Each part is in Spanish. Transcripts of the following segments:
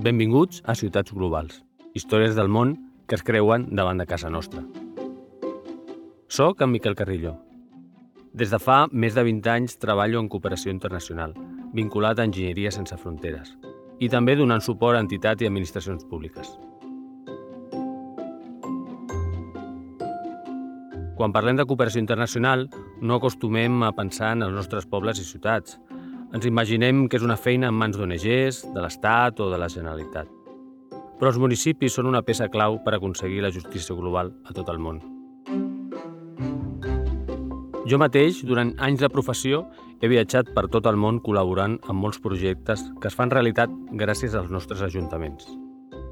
Benvinguts a Ciutats Globals, històries del món que es creuen davant de casa nostra. Soc en Miquel Carrillo. Des de fa més de 20 anys treballo en cooperació internacional, vinculat a Enginyeria Sense Fronteres, i també donant suport a entitats i administracions públiques. Quan parlem de cooperació internacional, no acostumem a pensar en els nostres pobles i ciutats, ens imaginem que és una feina en mans d'ONGs, de l'Estat o de la Generalitat. Però els municipis són una peça clau per aconseguir la justícia global a tot el món. Jo mateix, durant anys de professió, he viatjat per tot el món col·laborant amb molts projectes que es fan realitat gràcies als nostres ajuntaments.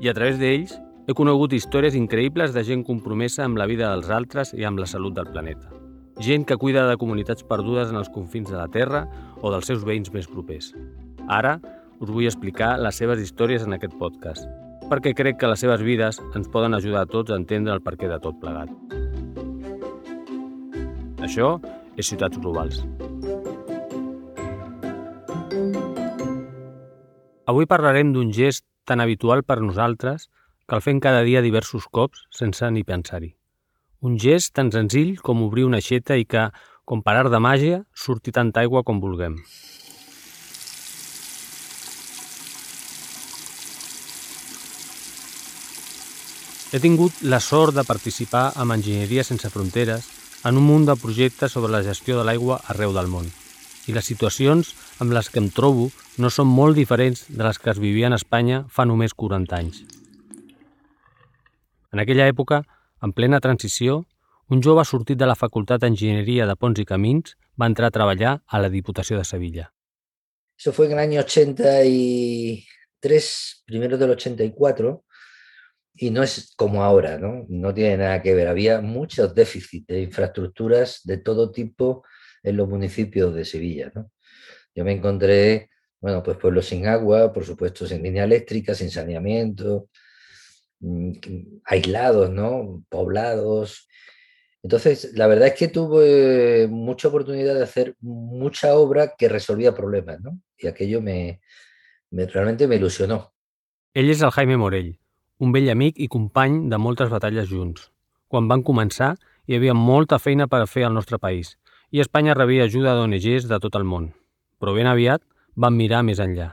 I a través d'ells he conegut històries increïbles de gent compromesa amb la vida dels altres i amb la salut del planeta gent que cuida de comunitats perdudes en els confins de la Terra o dels seus veïns més propers. Ara us vull explicar les seves històries en aquest podcast, perquè crec que les seves vides ens poden ajudar a tots a entendre el perquè de tot plegat. Això és Ciutats Globals. Avui parlarem d'un gest tan habitual per nosaltres que el fem cada dia diversos cops sense ni pensar-hi. Un gest tan senzill com obrir una aixeta i que, com per art de màgia, surti tanta aigua com vulguem. He tingut la sort de participar amb Enginyeria Sense Fronteres en un munt de projectes sobre la gestió de l'aigua arreu del món. I les situacions amb les que em trobo no són molt diferents de les que es vivien a Espanya fa només 40 anys. En aquella època, en plena transició, un jove sortit de la Facultat d'Enginyeria de Ponts y Camins va entrar a treballar a la Diputación de Sevilla. Eso fue en el año 83, primero del 84, y no es como ahora, ¿no? No tiene nada que ver. Había muchos déficits de infraestructuras de todo tipo en los municipios de Sevilla, ¿no? Yo me encontré, bueno, pues pueblos sin agua, por supuesto sin línea eléctrica, sin saneamiento, aislados, ¿no? Poblados. Entonces, la verdad es que tuve mucha oportunidad de hacer mucha obra que resolvía problemas, ¿no? Y aquello me, me realmente me ilusionó. Ell és el Jaime Morell, un vell amic i company de moltes batalles junts. Quan van començar, hi havia molta feina per fer al nostre país i Espanya rebia ajuda d'ONGs de tot el món. Però ben aviat van mirar més enllà.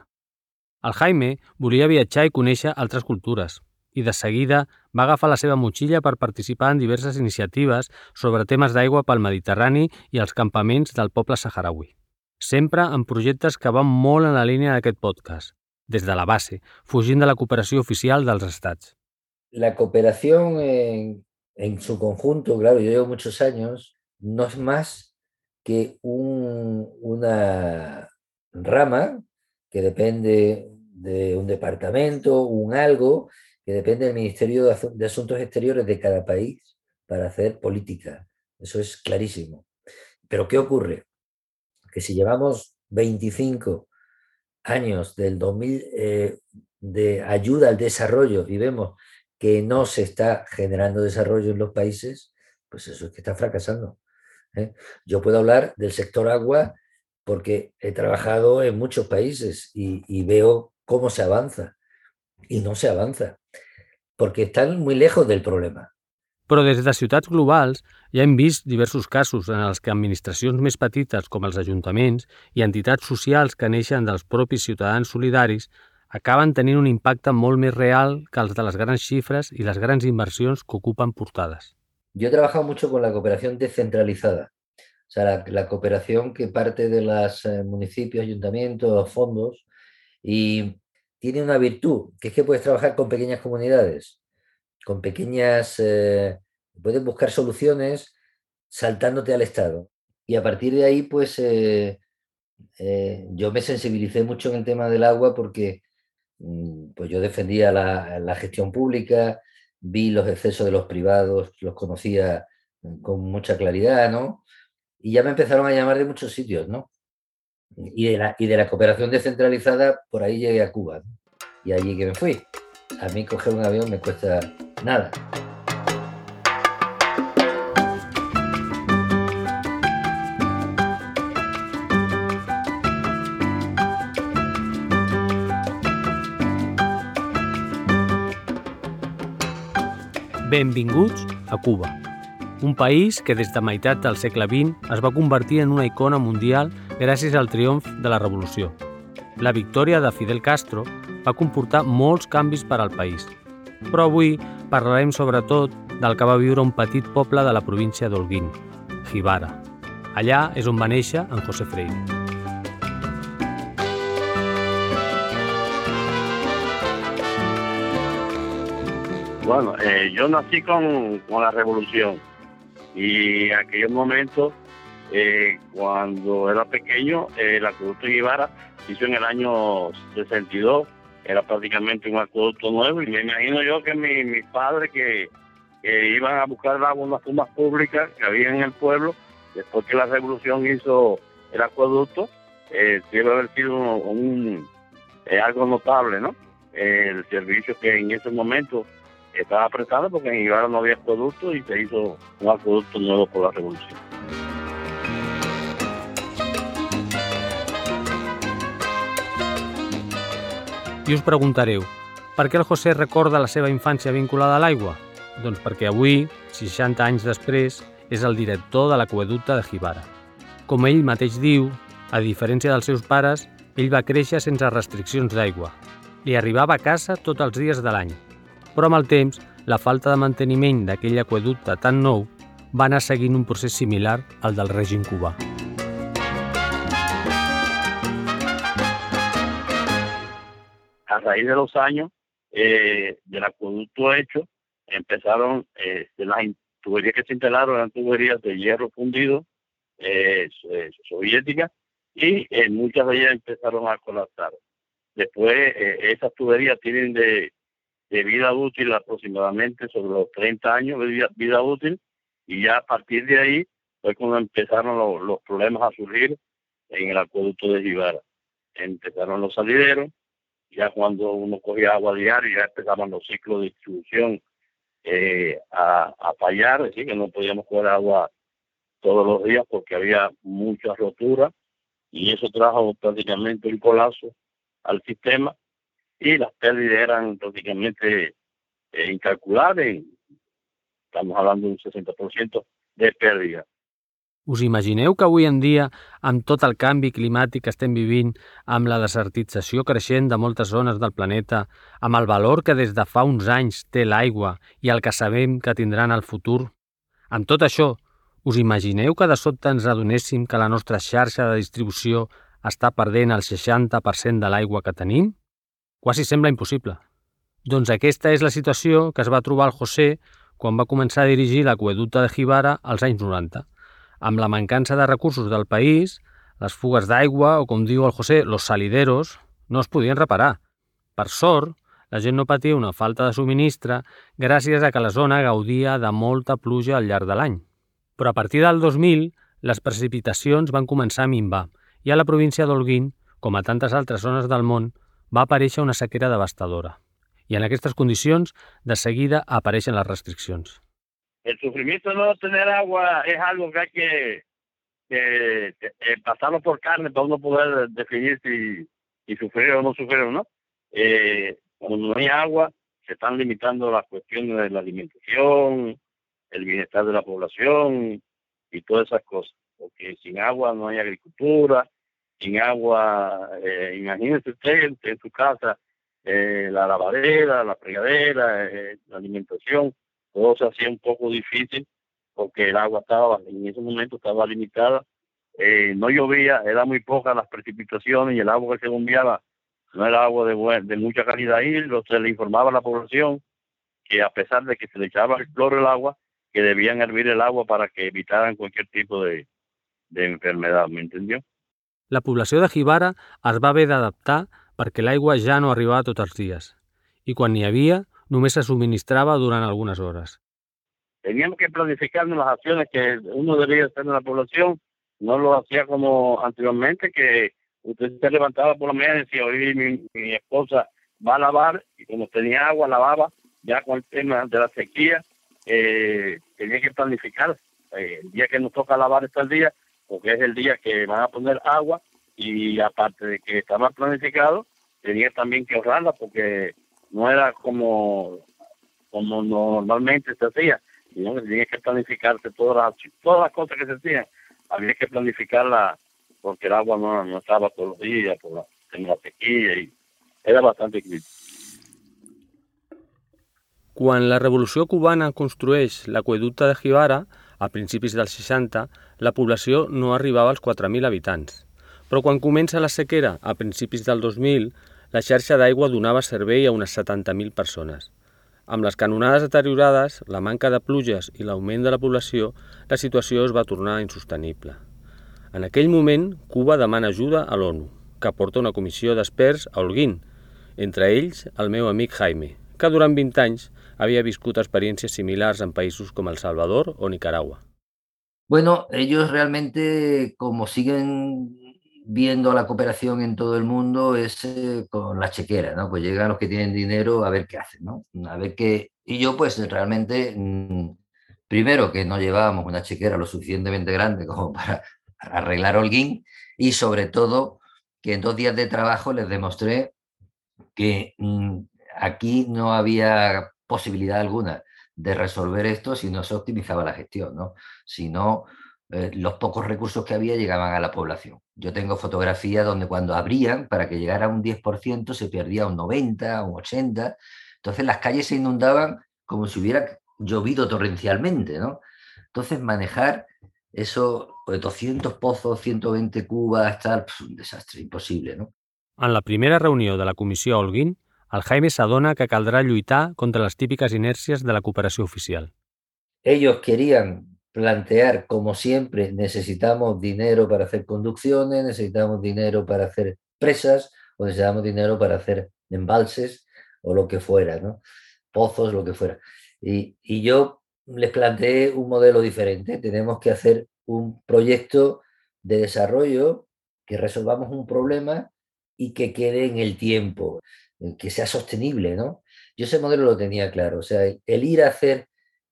El Jaime volia viatjar i conèixer altres cultures, i de seguida va agafar la seva motxilla per participar en diverses iniciatives sobre temes d'aigua pel Mediterrani i els campaments del poble saharaui. Sempre en projectes que van molt en la línia d'aquest podcast, des de la base, fugint de la cooperació oficial dels estats. La cooperació en, en su conjunto, claro, yo llevo muchos años, no es más que un, una rama que depende de un departamento, un algo que depende del Ministerio de Asuntos Exteriores de cada país para hacer política. Eso es clarísimo. Pero ¿qué ocurre? Que si llevamos 25 años del 2000 eh, de ayuda al desarrollo y vemos que no se está generando desarrollo en los países, pues eso es que está fracasando. ¿eh? Yo puedo hablar del sector agua porque he trabajado en muchos países y, y veo cómo se avanza y no se avanza. perquè estan muy lejos del problema. Però des de ciutats globals ja hem vist diversos casos en els que administracions més petites com els ajuntaments i entitats socials que neixen dels propis ciutadans solidaris acaben tenint un impacte molt més real que els de les grans xifres i les grans inversions que ocupen portades. Yo he trabajado mucho con la cooperación descentralizada, o sea, la, la cooperación que parte de los eh, municipios, ayuntamientos, fondos, y tiene una virtud, que es que puedes trabajar con pequeñas comunidades, con pequeñas, eh, puedes buscar soluciones saltándote al Estado. Y a partir de ahí, pues eh, eh, yo me sensibilicé mucho en el tema del agua porque mm, pues yo defendía la, la, gestión pública, vi los excesos de los privados, los conocía con mucha claridad, ¿no? Y ya me empezaron a llamar de muchos sitios, ¿no? y de, la, y de la cooperación descentralizada, por ahí llegué a Cuba. Y allí que me fui. A mí coger un avión me cuesta nada. Benvinguts a Cuba, un país que des de meitat del segle XX es va convertir en una icona mundial gràcies al triomf de la revolució. La victòria de Fidel Castro va comportar molts canvis per al país, però avui parlarem sobretot del que va viure un petit poble de la província d'Holguín, Jibara. Allà és on va néixer en José Freire. Bueno, eh, yo nací con, la revolución y en aquellos momentos, eh, cuando era pequeño, el acueducto de Ibarra hizo en el año 62, era prácticamente un acueducto nuevo y me imagino yo que mis padres que, iban a buscar agua en las públicas que había en el pueblo, después que la revolución hizo el acueducto, eh, debe haber sido un, eh, algo notable, ¿no? el servicio que en ese momento estaba apretado porque en Ibarra no había acueducto y se hizo un acueducto nuevo por la revolución. I us preguntareu, per què el José recorda la seva infància vinculada a l'aigua? Doncs perquè avui, 60 anys després, és el director de l'aqueducte de Jibara. Com ell mateix diu, a diferència dels seus pares, ell va créixer sense restriccions d'aigua. Li arribava a casa tots els dies de l'any però amb el temps la falta de manteniment d'aquell aqueducte tan nou va anar seguint un procés similar al del règim cubà. Raíz de los años eh, del acueducto hecho, empezaron eh, las tuberías que se instalaron, eran tuberías de hierro fundido eh, eh soviéticas y eh, muchas de ellas empezaron a colapsar. Después, eh, esas tuberías tienen de de vida útil aproximadamente sobre los 30 años de vida, útil y ya a partir de ahí fue cuando empezaron los, problemas a surgir en el acueducto de Jibara. Empezaron los salideros, ya cuando uno cogía agua diaria ya empezaban los ciclos de distribución eh, a, fallar, es decir, que no podíamos coger agua todos los días porque había muchas roturas y eso trajo prácticamente un colapso al sistema y las pérdidas eran prácticamente eh, incalculables. Estamos hablando d'un 60% de pérdida. Us imagineu que avui en dia, amb tot el canvi climàtic que estem vivint, amb la desertització creixent de moltes zones del planeta, amb el valor que des de fa uns anys té l'aigua i el que sabem que tindran al futur, amb tot això, us imagineu que de sobte ens adonéssim que la nostra xarxa de distribució està perdent el 60% de l'aigua que tenim? Quasi sembla impossible. Doncs aquesta és la situació que es va trobar el José quan va començar a dirigir l'aqueducte de Jibara als anys 90. Amb la mancança de recursos del país, les fugues d'aigua, o com diu el José, los salideros, no es podien reparar. Per sort, la gent no patia una falta de subministre gràcies a que la zona gaudia de molta pluja al llarg de l'any. Però a partir del 2000, les precipitacions van començar a minvar i a la província d'Holguín, com a tantes altres zones del món, va aparèixer una sequera devastadora. Y en estas condicions, de seguida apareixen las restriccions. El sufrimiento de no tener agua es algo que hay que, que, eh, pasarlo por carne para uno poder definir si, si sufrir o no sufrir, ¿no? Eh, cuando no hay agua, se están limitando las cuestiones de la alimentación, el bienestar de la población y todas esas cosas. Porque sin agua no hay agricultura, sin agua, eh, imagínese usted en, su casa, eh, la lavadera, la fregadera, eh, la alimentación, todo se hacía un poco difícil porque el agua estaba, en ese momento estaba limitada, no llovía, era muy poca las precipitaciones y el agua que se enviaba no era agua de, de mucha calidad y se le informaba a la población que a pesar de que se le echaba el cloro el agua, que debían hervir el agua para que evitaran cualquier tipo de, de enfermedad, ¿me entendió? La població de Jibara es va haver d'adaptar perquè l'aigua ja no arribava tots els dies i quan n'hi havia només se suministraba durant algunes hores. Teníamos que planificar las acciones que uno debía hacer en la población, no lo hacía como anteriormente, que usted se levantaba por la mañana y decía, hoy mi, mi esposa va a lavar y como tenía agua lavaba, ya con el tema de la sequía, eh, tenía que planificar. Eh, el día que nos toca lavar está el día, porque es el día que van a poner agua y aparte de que estaba planificado, tenía también que ahorrarla porque no era como como normalmente se hacía, sino que tenía que planificarse todas las, todas las cosas que se hacían, había que planificarla porque el agua no, no estaba todos los días, por la, en la sequía y era bastante crítico. Quan la Revolució Cubana construeix l'aqueducte de Jibara, a principis dels 60, la població no arribava als 4.000 habitants. Però quan comença la sequera, a principis del 2000, la xarxa d'aigua donava servei a unes 70.000 persones. Amb les canonades deteriorades, la manca de pluges i l'augment de la població, la situació es va tornar insostenible. En aquell moment, Cuba demana ajuda a l'ONU, que porta una comissió d'experts a Holguín, entre ells el meu amic Jaime, que durant 20 anys había viscut experiencias similares en países como El Salvador o Nicaragua. Bueno, ellos realmente, como siguen viendo la cooperación en todo el mundo, es eh, con la chequera, ¿no? Pues llegan los que tienen dinero a ver qué hacen, ¿no? A ver qué... Y yo, pues realmente, mm, primero que no llevábamos una chequera lo suficientemente grande como para arreglar Holguín, y sobre todo que en dos días de trabajo les demostré que mm, aquí no había posibilidad alguna de resolver esto si no se optimizaba la gestión, ¿no? Si no, eh, los pocos recursos que había llegaban a la población. Yo tengo fotografías donde cuando abrían, para que llegara a un 10%, se perdía un 90, un 80. Entonces las calles se inundaban como si hubiera llovido torrencialmente, ¿no? Entonces manejar eso, pues 200 pozos, 120 cubas, tal, pues, un desastre, imposible, ¿no? En la primera reunió de la Comissió Holguín, el Jaime s'adona que caldrà lluitar contra les típiques inèrcies de la cooperació oficial. Ellos querían plantear, como siempre, necesitamos dinero para hacer conducciones, necesitamos dinero para hacer presas o necesitamos dinero para hacer embalses o lo que fuera, ¿no? pozos, lo que fuera. Y, y yo les planteé un modelo diferente. Tenemos que hacer un proyecto de desarrollo que resolvamos un problema y que quede en el tiempo. Eh, que sea sostenible, ¿no? Yo ese modelo lo tenía claro, o sea, el ir a hacer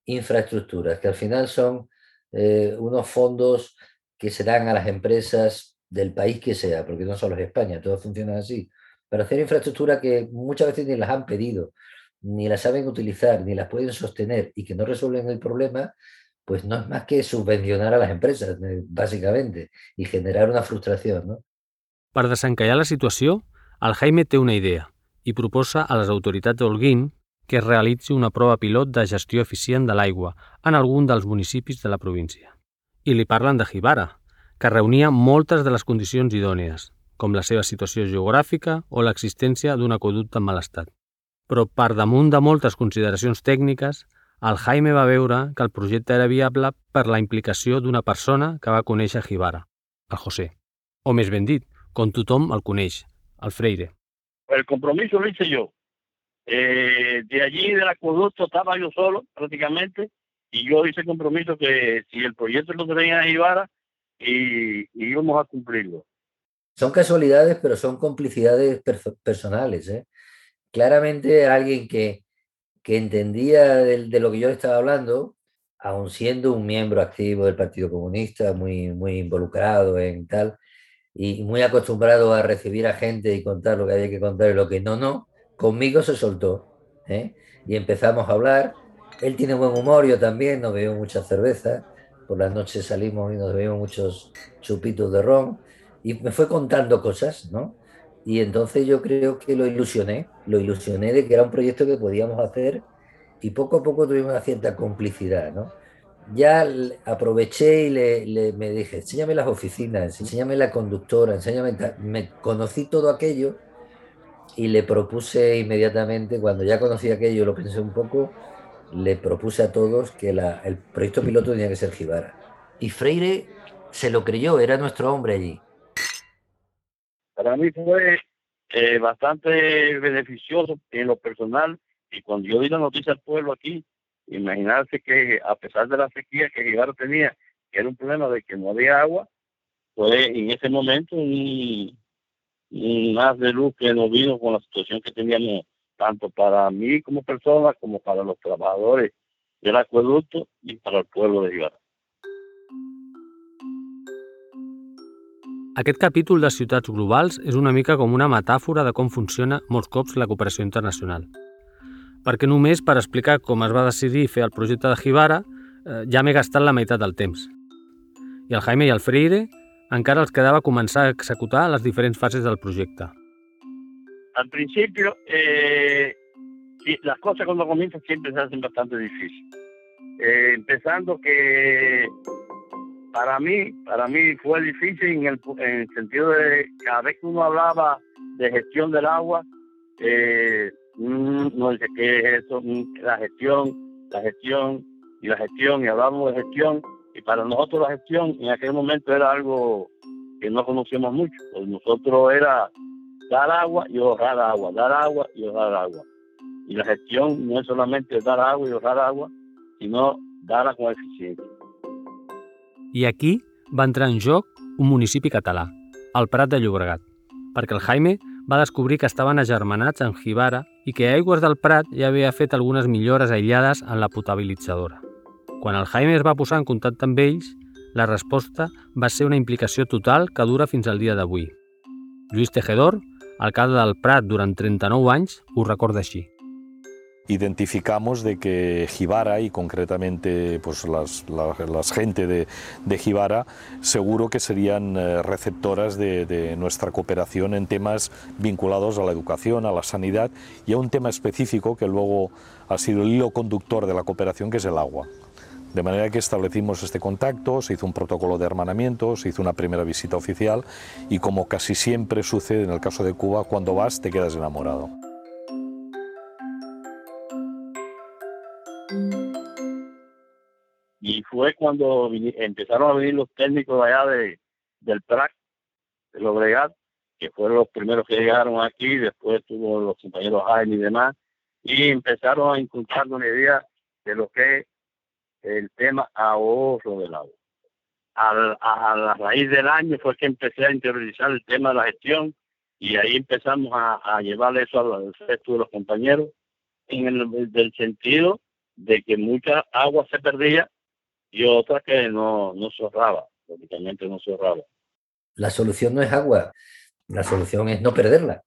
infraestructuras, que al final son eh, unos fondos que se dan a las empresas del país que sea, porque no solo es España, todo funciona así, para hacer infraestructuras que muchas veces ni las han pedido, ni las saben utilizar, ni las pueden sostener y que no resuelven el problema, pues no es más que subvencionar a las empresas, eh, básicamente, y generar una frustración. ¿no? Per desencallar la situació, el Jaime té una idea i proposa a les autoritats d'Holguín que es realitzi una prova pilot de gestió eficient de l'aigua en algun dels municipis de la província. I li parlen de Jibara, que reunia moltes de les condicions idònies, com la seva situació geogràfica o l'existència d'un aqueducte en mal estat. Però per damunt de moltes consideracions tècniques, el Jaime va veure que el projecte era viable per la implicació d'una persona que va conèixer Jibara, el José. O més ben dit, com tothom el coneix, el Freire. el compromiso lo hice yo. Eh, de allí del acueducto estaba yo solo prácticamente y yo hice compromiso que si el proyecto lo tenía Ibarra y, y, íbamos a cumplirlo. Son casualidades, pero son complicidades personales. ¿eh? Claramente alguien que, que entendía de, de, lo que yo estaba hablando, aun siendo un miembro activo del Partido Comunista, muy, muy involucrado en tal, y muy acostumbrado a recibir a gente y contar lo que había que contar y lo que no, no, conmigo se soltó. ¿eh? Y empezamos a hablar. Él tiene buen humor, yo también, nos bebemos mucha cerveza. Por las noches salimos y nos bebemos muchos chupitos de ron. Y me fue contando cosas, ¿no? Y entonces yo creo que lo ilusioné, lo ilusioné de que era un proyecto que podíamos hacer y poco a poco tuvimos una cierta complicidad, ¿no? ya aproveché y le, me dije, enséñame las oficinas, enséñame la conductora, enséñame... Me conocí todo aquello y le propuse inmediatamente, cuando ya conocí aquello, lo pensé un poco, le propuse a todos que el proyecto piloto tenía que ser Jibara. Y Freire se lo creyó, era nuestro hombre allí. Para mí fue eh, bastante beneficioso en lo personal y cuando yo di la noticia al pueblo aquí, Imaginarse que a pesar de la sequía que Gibaro tenía, que era un problema de que no había agua, fue en ese momento haz de luz que nos vino con la situación que teníamos tanto para mí como persona como para los trabajadores del acueducto y para el pueblo de Gibaro. Aquest capítol de ciutats globals és una mica com una metàfora de com funciona molts cops la cooperació internacional. perquè només per explicar com es va decidir fer el projecte de Jibara eh, ja m'he gastat la meitat del temps. I el Jaime i el Freire encara els quedava començar a executar les diferents fases del projecte. Al principio, eh, las cosas cuando comienzan siempre se hacen bastante difíciles. Eh, empezando que para mí, para mí fue difícil en el, en el sentido de cada vez que uno hablaba de gestión del agua, eh, mm, no sé qué es eso, mm, la gestión, la gestión y la gestión, y hablamos de gestión, y para nosotros la gestión en aquel momento era algo que no conocíamos mucho, pues nosotros era dar agua y ahorrar agua, dar agua y ahorrar agua. Y la gestión no es solamente dar agua y ahorrar agua, sino darla con eficiencia. I aquí va entrar en joc un municipi català, el Prat de Llobregat, perquè el Jaime va descobrir que estaven agermanats en Jibara i que Aigües del Prat ja havia fet algunes millores aïllades en la potabilitzadora. Quan el Jaime es va posar en contacte amb ells, la resposta va ser una implicació total que dura fins al dia d'avui. Lluís Tejedor, alcalde del Prat durant 39 anys, ho recorda així. identificamos de que Jibara y concretamente pues las, la, las gente de, de, Jibara seguro que serían eh, receptoras de, de, nuestra cooperación en temas vinculados a la educación, a la sanidad y a un tema específico que luego ha sido el hilo conductor de la cooperación que es el agua. De manera que establecimos este contacto, se hizo un protocolo de hermanamiento, se hizo una primera visita oficial y como casi siempre sucede en el caso de Cuba, cuando vas te quedas enamorado. Y fue cuando empezaron a venir los técnicos de allá de, del PRAC, del Obregat, que fueron los primeros que llegaron aquí, después tuvo los compañeros Jaime y demás, y empezaron a inculcar una idea de lo que el tema ahorro del agua. A, a, la raíz del año fue que empecé a interiorizar el tema de la gestión y ahí empezamos a, a llevar eso al resto de los compañeros en el del sentido de que mucha agua se perdía y otra que no, no se ahorraba, prácticamente no se ahorraba. La solución no es agua, la solución es no perderla.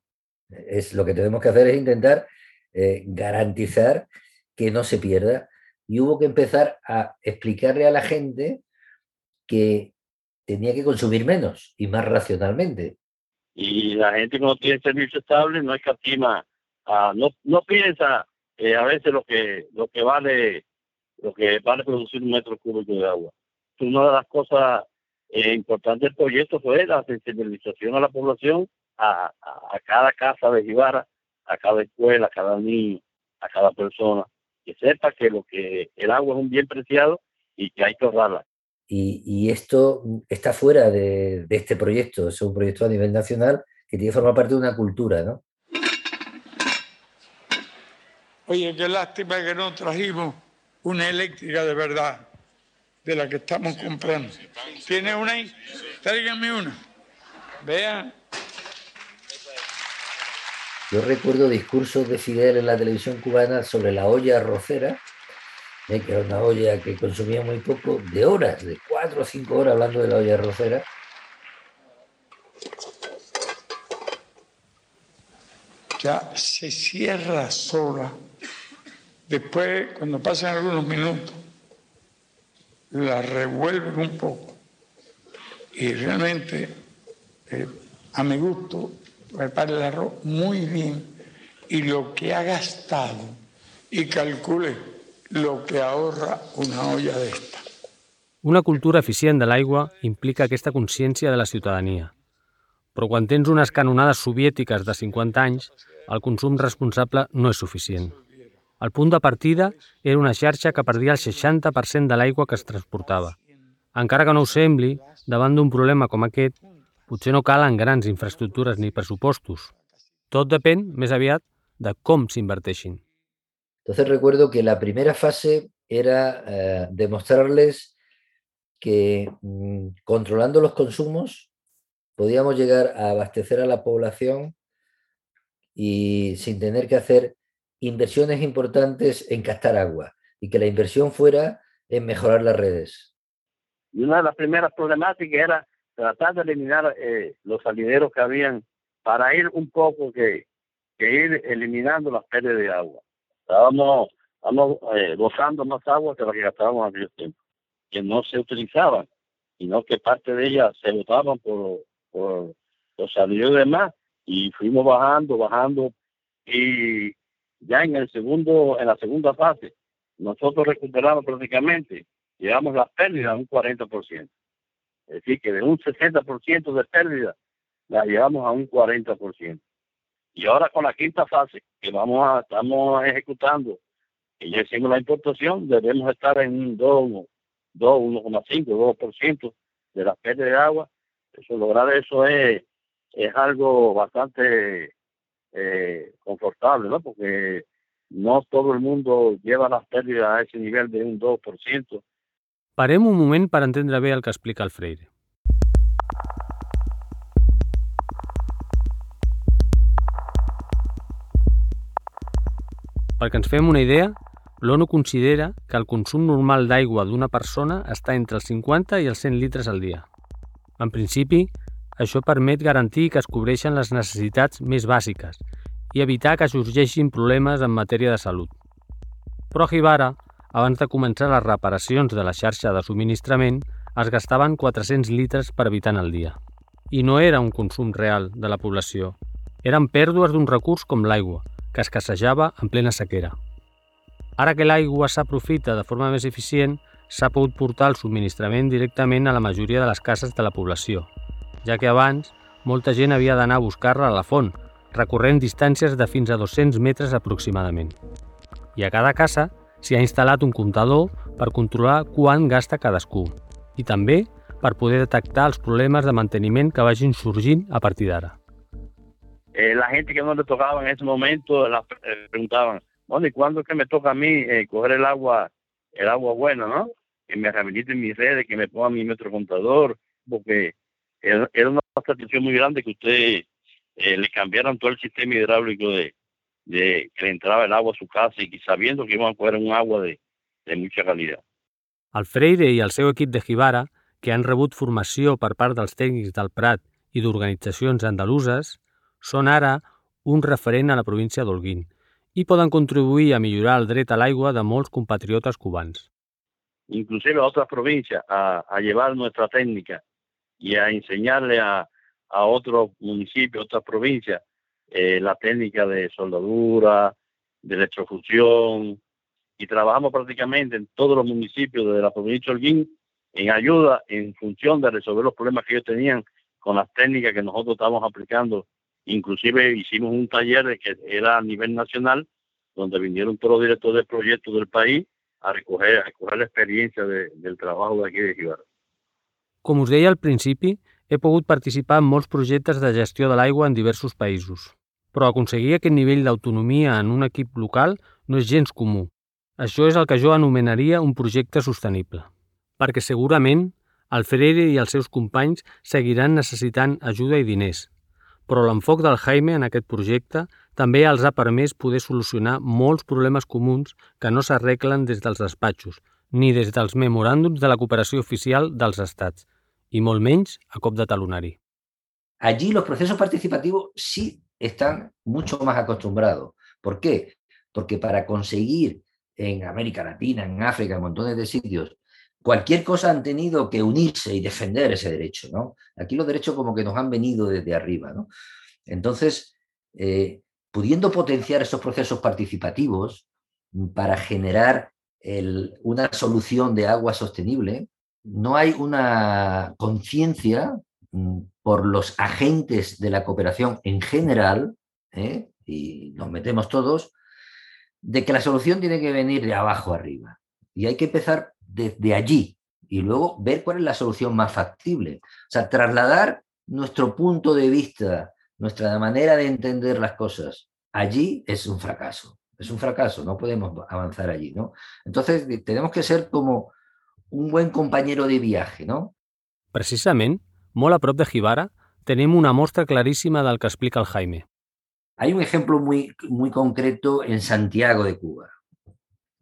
Es, lo que tenemos que hacer es intentar eh, garantizar que no se pierda. Y hubo que empezar a explicarle a la gente que tenía que consumir menos y más racionalmente. Y la gente que no tiene servicio estable no escatima, uh, no, no piensa eh, a veces lo que, lo que vale lo que vale producir un metro cúbico de agua. Una de las cosas eh, importantes del proyecto fue la sensibilización a la población, a, a, cada casa de Jibara, a cada escuela, a cada niño, a cada persona, que sepa que lo que el agua es un bien preciado y que hay que ahorrarla. Y, y esto está fuera de, de, este proyecto, es un proyecto a nivel nacional que tiene que formar parte de una cultura, ¿no? Oye, qué lástima que no trajimos una eléctrica de verdad, de la que estamos comprando. ¿Tiene una ahí? Tráigame una. Vean. Yo recuerdo discursos de Fidel en la televisión cubana sobre la olla arrocera, que era una olla que consumía muy poco, de horas, de cuatro o cinco horas hablando de la olla arrocera. Ya se cierra sola. Después, cuando pasan algunos minutos, la revuelven un poco. Y realmente, eh, a mi gusto, prepara el arroz muy bien y lo que ha gastado y calcule lo que ahorra una olla de esta. Una cultura eficient de l'aigua implica aquesta consciència de la ciutadania. Però quan tens unes canonades soviètiques de 50 anys, el consum responsable no és suficient. El punt de partida era una xarxa que perdia el 60% de l'aigua que es transportava. Encara que no ho sembli, davant d'un problema com aquest, potser no calen grans infraestructures ni pressupostos. Tot depèn, més aviat, de com s'inverteixin. Entonces recuerdo que la primera fase era eh, demostrarles que mmm, controlando los consumos podíamos llegar a abastecer a la población y sin tener que hacer inversiones importantes en captar agua y que la inversión fuera en mejorar las redes. Y una de las primeras problemáticas era tratar de eliminar eh, los salideros que habían para ir un poco que, que ir eliminando las pérdidas de agua. Estábamos, estábamos eh, gozando más agua que la que gastábamos en aquel tiempo, que no se utilizaban, sino que parte de ellas se botaban por, los salidos y demás, y fuimos bajando, bajando, y ya en el segundo, en la segunda fase, nosotros recuperamos prácticamente, llevamos las pérdidas a un 40%. Es decir, que de un 60% de pérdida la llevamos a un 40%. Y ahora con la quinta fase, que vamos a, estamos ejecutando, y ya hicimos la importación, debemos estar en un 2, 2 1,5, 2% de las pérdidas de agua. Eso, lograr eso es, es algo bastante eh, confortable, ¿no? Porque no todo el mundo lleva las pérdidas a ese nivel de un 2%. Parem un moment per entendre bé el que explica el Freire. Perquè ens fem una idea, l'ONU considera que el consum normal d'aigua d'una persona està entre els 50 i els 100 litres al dia. En principi, això permet garantir que es cobreixen les necessitats més bàsiques i evitar que sorgeixin problemes en matèria de salut. Però a Jibara, abans de començar les reparacions de la xarxa de subministrament, es gastaven 400 litres per habitant al dia. I no era un consum real de la població. Eren pèrdues d'un recurs com l'aigua, que escassejava en plena sequera. Ara que l'aigua s'aprofita de forma més eficient, s'ha pogut portar el subministrament directament a la majoria de les cases de la població, ja que abans molta gent havia d'anar a buscar-la a la font, recorrent distàncies de fins a 200 metres aproximadament. I a cada casa s'hi ha instal·lat un comptador per controlar quant gasta cadascú i també per poder detectar els problemes de manteniment que vagin sorgint a partir d'ara. Eh, la gente que no le tocaba en ese momento la, eh, preguntaban, bueno, ¿y cuándo es que me toca a mí eh, coger el agua, el agua buena, no? Que me rehabiliten mis redes, que me pongan mi metro contador, porque era, una satisfacción muy grande que usted eh, le cambiaran todo el sistema hidráulico de, de que le entraba el agua a su casa y sabiendo que iban a coger un agua de, de mucha calidad. El Freire i el seu equip de Jibara, que han rebut formació per part dels tècnics del Prat i d'organitzacions andaluses, són ara un referent a la província d'Holguín i poden contribuir a millorar el dret a l'aigua de molts compatriotes cubans. Inclusive a otras provincias a, a llevar nuestra técnica y a enseñarle a, a otros municipios, otras provincias, eh, la técnica de soldadura, de electrofusión, y trabajamos prácticamente en todos los municipios de la provincia de Holguín en ayuda, en función de resolver los problemas que ellos tenían con las técnicas que nosotros estábamos aplicando. Inclusive hicimos un taller que era a nivel nacional, donde vinieron todos los directores de proyectos del país a recoger, a recoger la experiencia de, del trabajo de aquí de Jibar. Com us deia al principi, he pogut participar en molts projectes de gestió de l'aigua en diversos països. Però aconseguir aquest nivell d'autonomia en un equip local no és gens comú. Això és el que jo anomenaria un projecte sostenible. Perquè segurament el Freire i els seus companys seguiran necessitant ajuda i diners, però l'enfoc del Jaime en aquest projecte també els ha permès poder solucionar molts problemes comuns que no s'arreglen des dels despatxos, ni des dels memoràndums de la cooperació oficial dels estats, i molt menys a cop de. Allí los procesos participativos sí están mucho más acostumbrados. ¿Por qué? Porque para conseguir en América Latina, en África, en montones de sitios, cualquier cosa han tenido que unirse y defender ese derecho, ¿no? Aquí los derechos como que nos han venido desde arriba, ¿no? Entonces, eh, pudiendo potenciar esos procesos participativos para generar una solución de agua sostenible, no hay una conciencia mm, por los agentes de la cooperación en general, ¿eh? y nos metemos todos, de que la solución tiene que venir de abajo arriba. Y hay que empezar desde allí y luego ver cuál es la solución más factible. O sea, trasladar nuestro punto de vista, nuestra manera de entender las cosas allí es un fracaso. Es un fracaso, no podemos avanzar allí, ¿no? Entonces tenemos que ser como un buen compañero de viaje, ¿no? Precisament, molt a prop de Jibara, tenim una mostra claríssima del que explica el Jaime. Hay un ejemplo muy, muy concreto en Santiago de Cuba.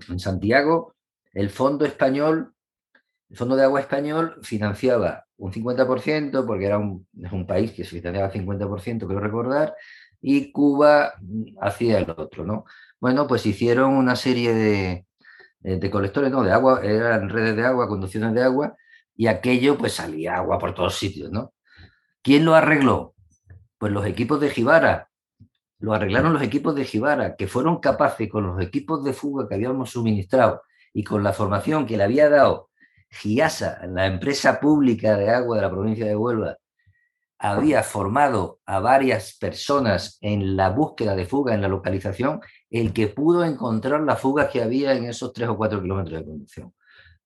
En Santiago, el Fondo Español, el Fondo de Agua Español financiaba un 50%, porque era un, es un país que se financiaba 50%, quiero recordar, y Cuba hacía el otro, ¿no? Bueno, pues hicieron una serie de, de colectores, no, de agua, eran redes de agua, conducciones de agua, y aquello pues salía agua por todos sitios, ¿no? ¿Quién lo arregló? Pues los equipos de Jibara. Lo arreglaron los equipos de Jibara, que fueron capaces con los equipos de fuga que habíamos suministrado y con la formación que le había dado GIASA, la empresa pública de agua de la provincia de Huelva, había formado a varias personas en la búsqueda de fuga, en la localización, el que pudo encontrar las fugas que había en esos tres o cuatro kilómetros de conducción.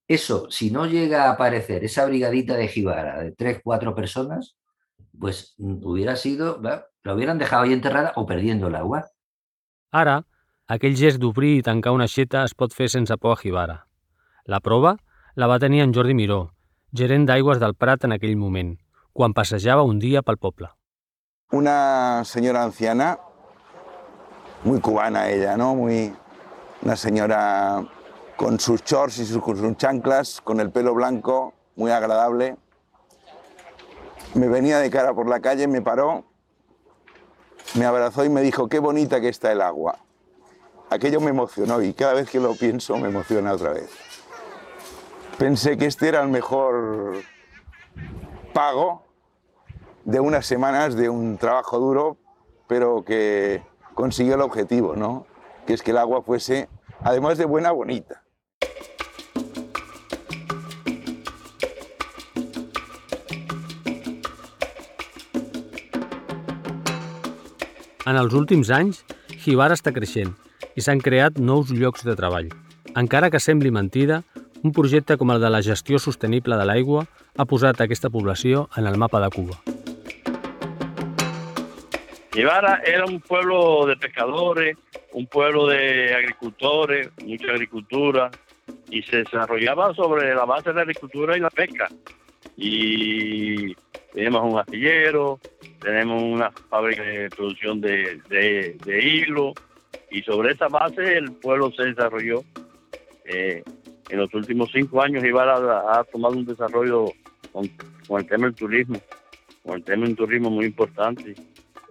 Eso, si no llega a aparecer esa brigadita de Jibara de tres, cuatro personas, pues mm, hubiera sido, lo hubieran dejado ahí enterrada o perdiendo el agua. Ara, aquell gest d'obrir i tancar una aixeta es pot fer sense por a Jibara. La prova la va tenir en Jordi Miró, gerent d'aigües del Prat en aquell moment, quan passejava un dia pel poble. Una señora anciana, muy cubana ella, ¿no? Muy, una señora con sus shorts y sus, sus chanclas, con el pelo blanco, muy agradable. Me venía de cara por la calle, me paró, me abrazó y me dijo, qué bonita que está el agua. Aquello me emocionó y cada vez que lo pienso me emociona otra vez. Pensé que este era el mejor pago de unas semanas de un trabajo duro, pero que consiguió el objetivo, ¿no? Que es que el agua fuese, además de buena, bonita. En els últims anys, Jibara està creixent i s'han creat nous llocs de treball. Encara que sembli mentida, un projecte com el de la gestió sostenible de l'aigua ha posat aquesta població en el mapa de Cuba. Jibara era un pueblo de pescadores, un pueblo de agricultores, mucha agricultura, y se desarrollaba sobre la base de la agricultura y la pesca. Y tenemos un astillero, tenemos una fábrica de producción de, hilo, y sobre esa base el pueblo se desarrolló. Eh, en los últimos cinco años Ibarra ha, ha tomado un desarrollo con, con, el tema del turismo, con el tema del turismo muy importante.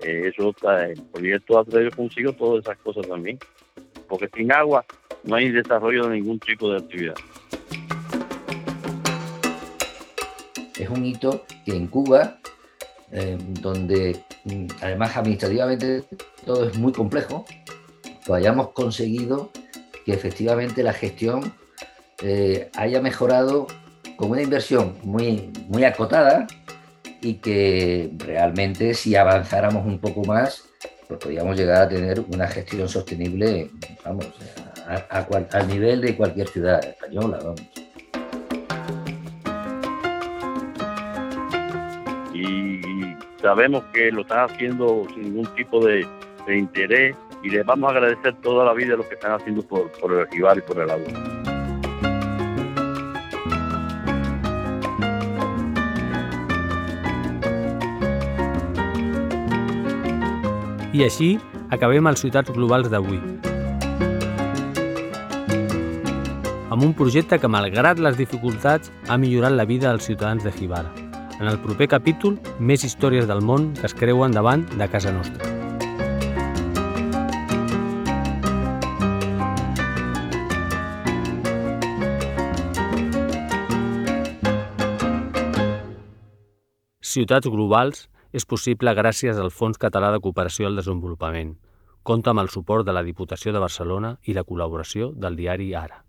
Eh, eso está, el proyecto ha traído consigo todas esas cosas también, porque sin agua no hay desarrollo de ningún tipo de actividad. Es un hito que en Cuba, eh, donde mm, además administrativamente todo es muy complejo, pues hayamos conseguido que efectivamente la gestión eh, haya mejorado con una inversión muy, muy acotada y que realmente si avanzáramos un poco más, pues podríamos llegar a tener una gestión sostenible, vamos, a, al nivel de cualquier ciudad española, vamos. Y sabemos que lo están haciendo sin ningún tipo de, de interés y les vamos a agradecer toda la vida lo que están haciendo por, por el rival y por el agua. I així acabem els Ciutats Globals d'avui. Amb un projecte que, malgrat les dificultats, ha millorat la vida dels ciutadans de Jibara. En el proper capítol, més històries del món que es creuen davant de casa nostra. Ciutats Globals és possible gràcies al Fons Català de Cooperació al Desenvolupament. Compta amb el suport de la Diputació de Barcelona i la col·laboració del diari Ara.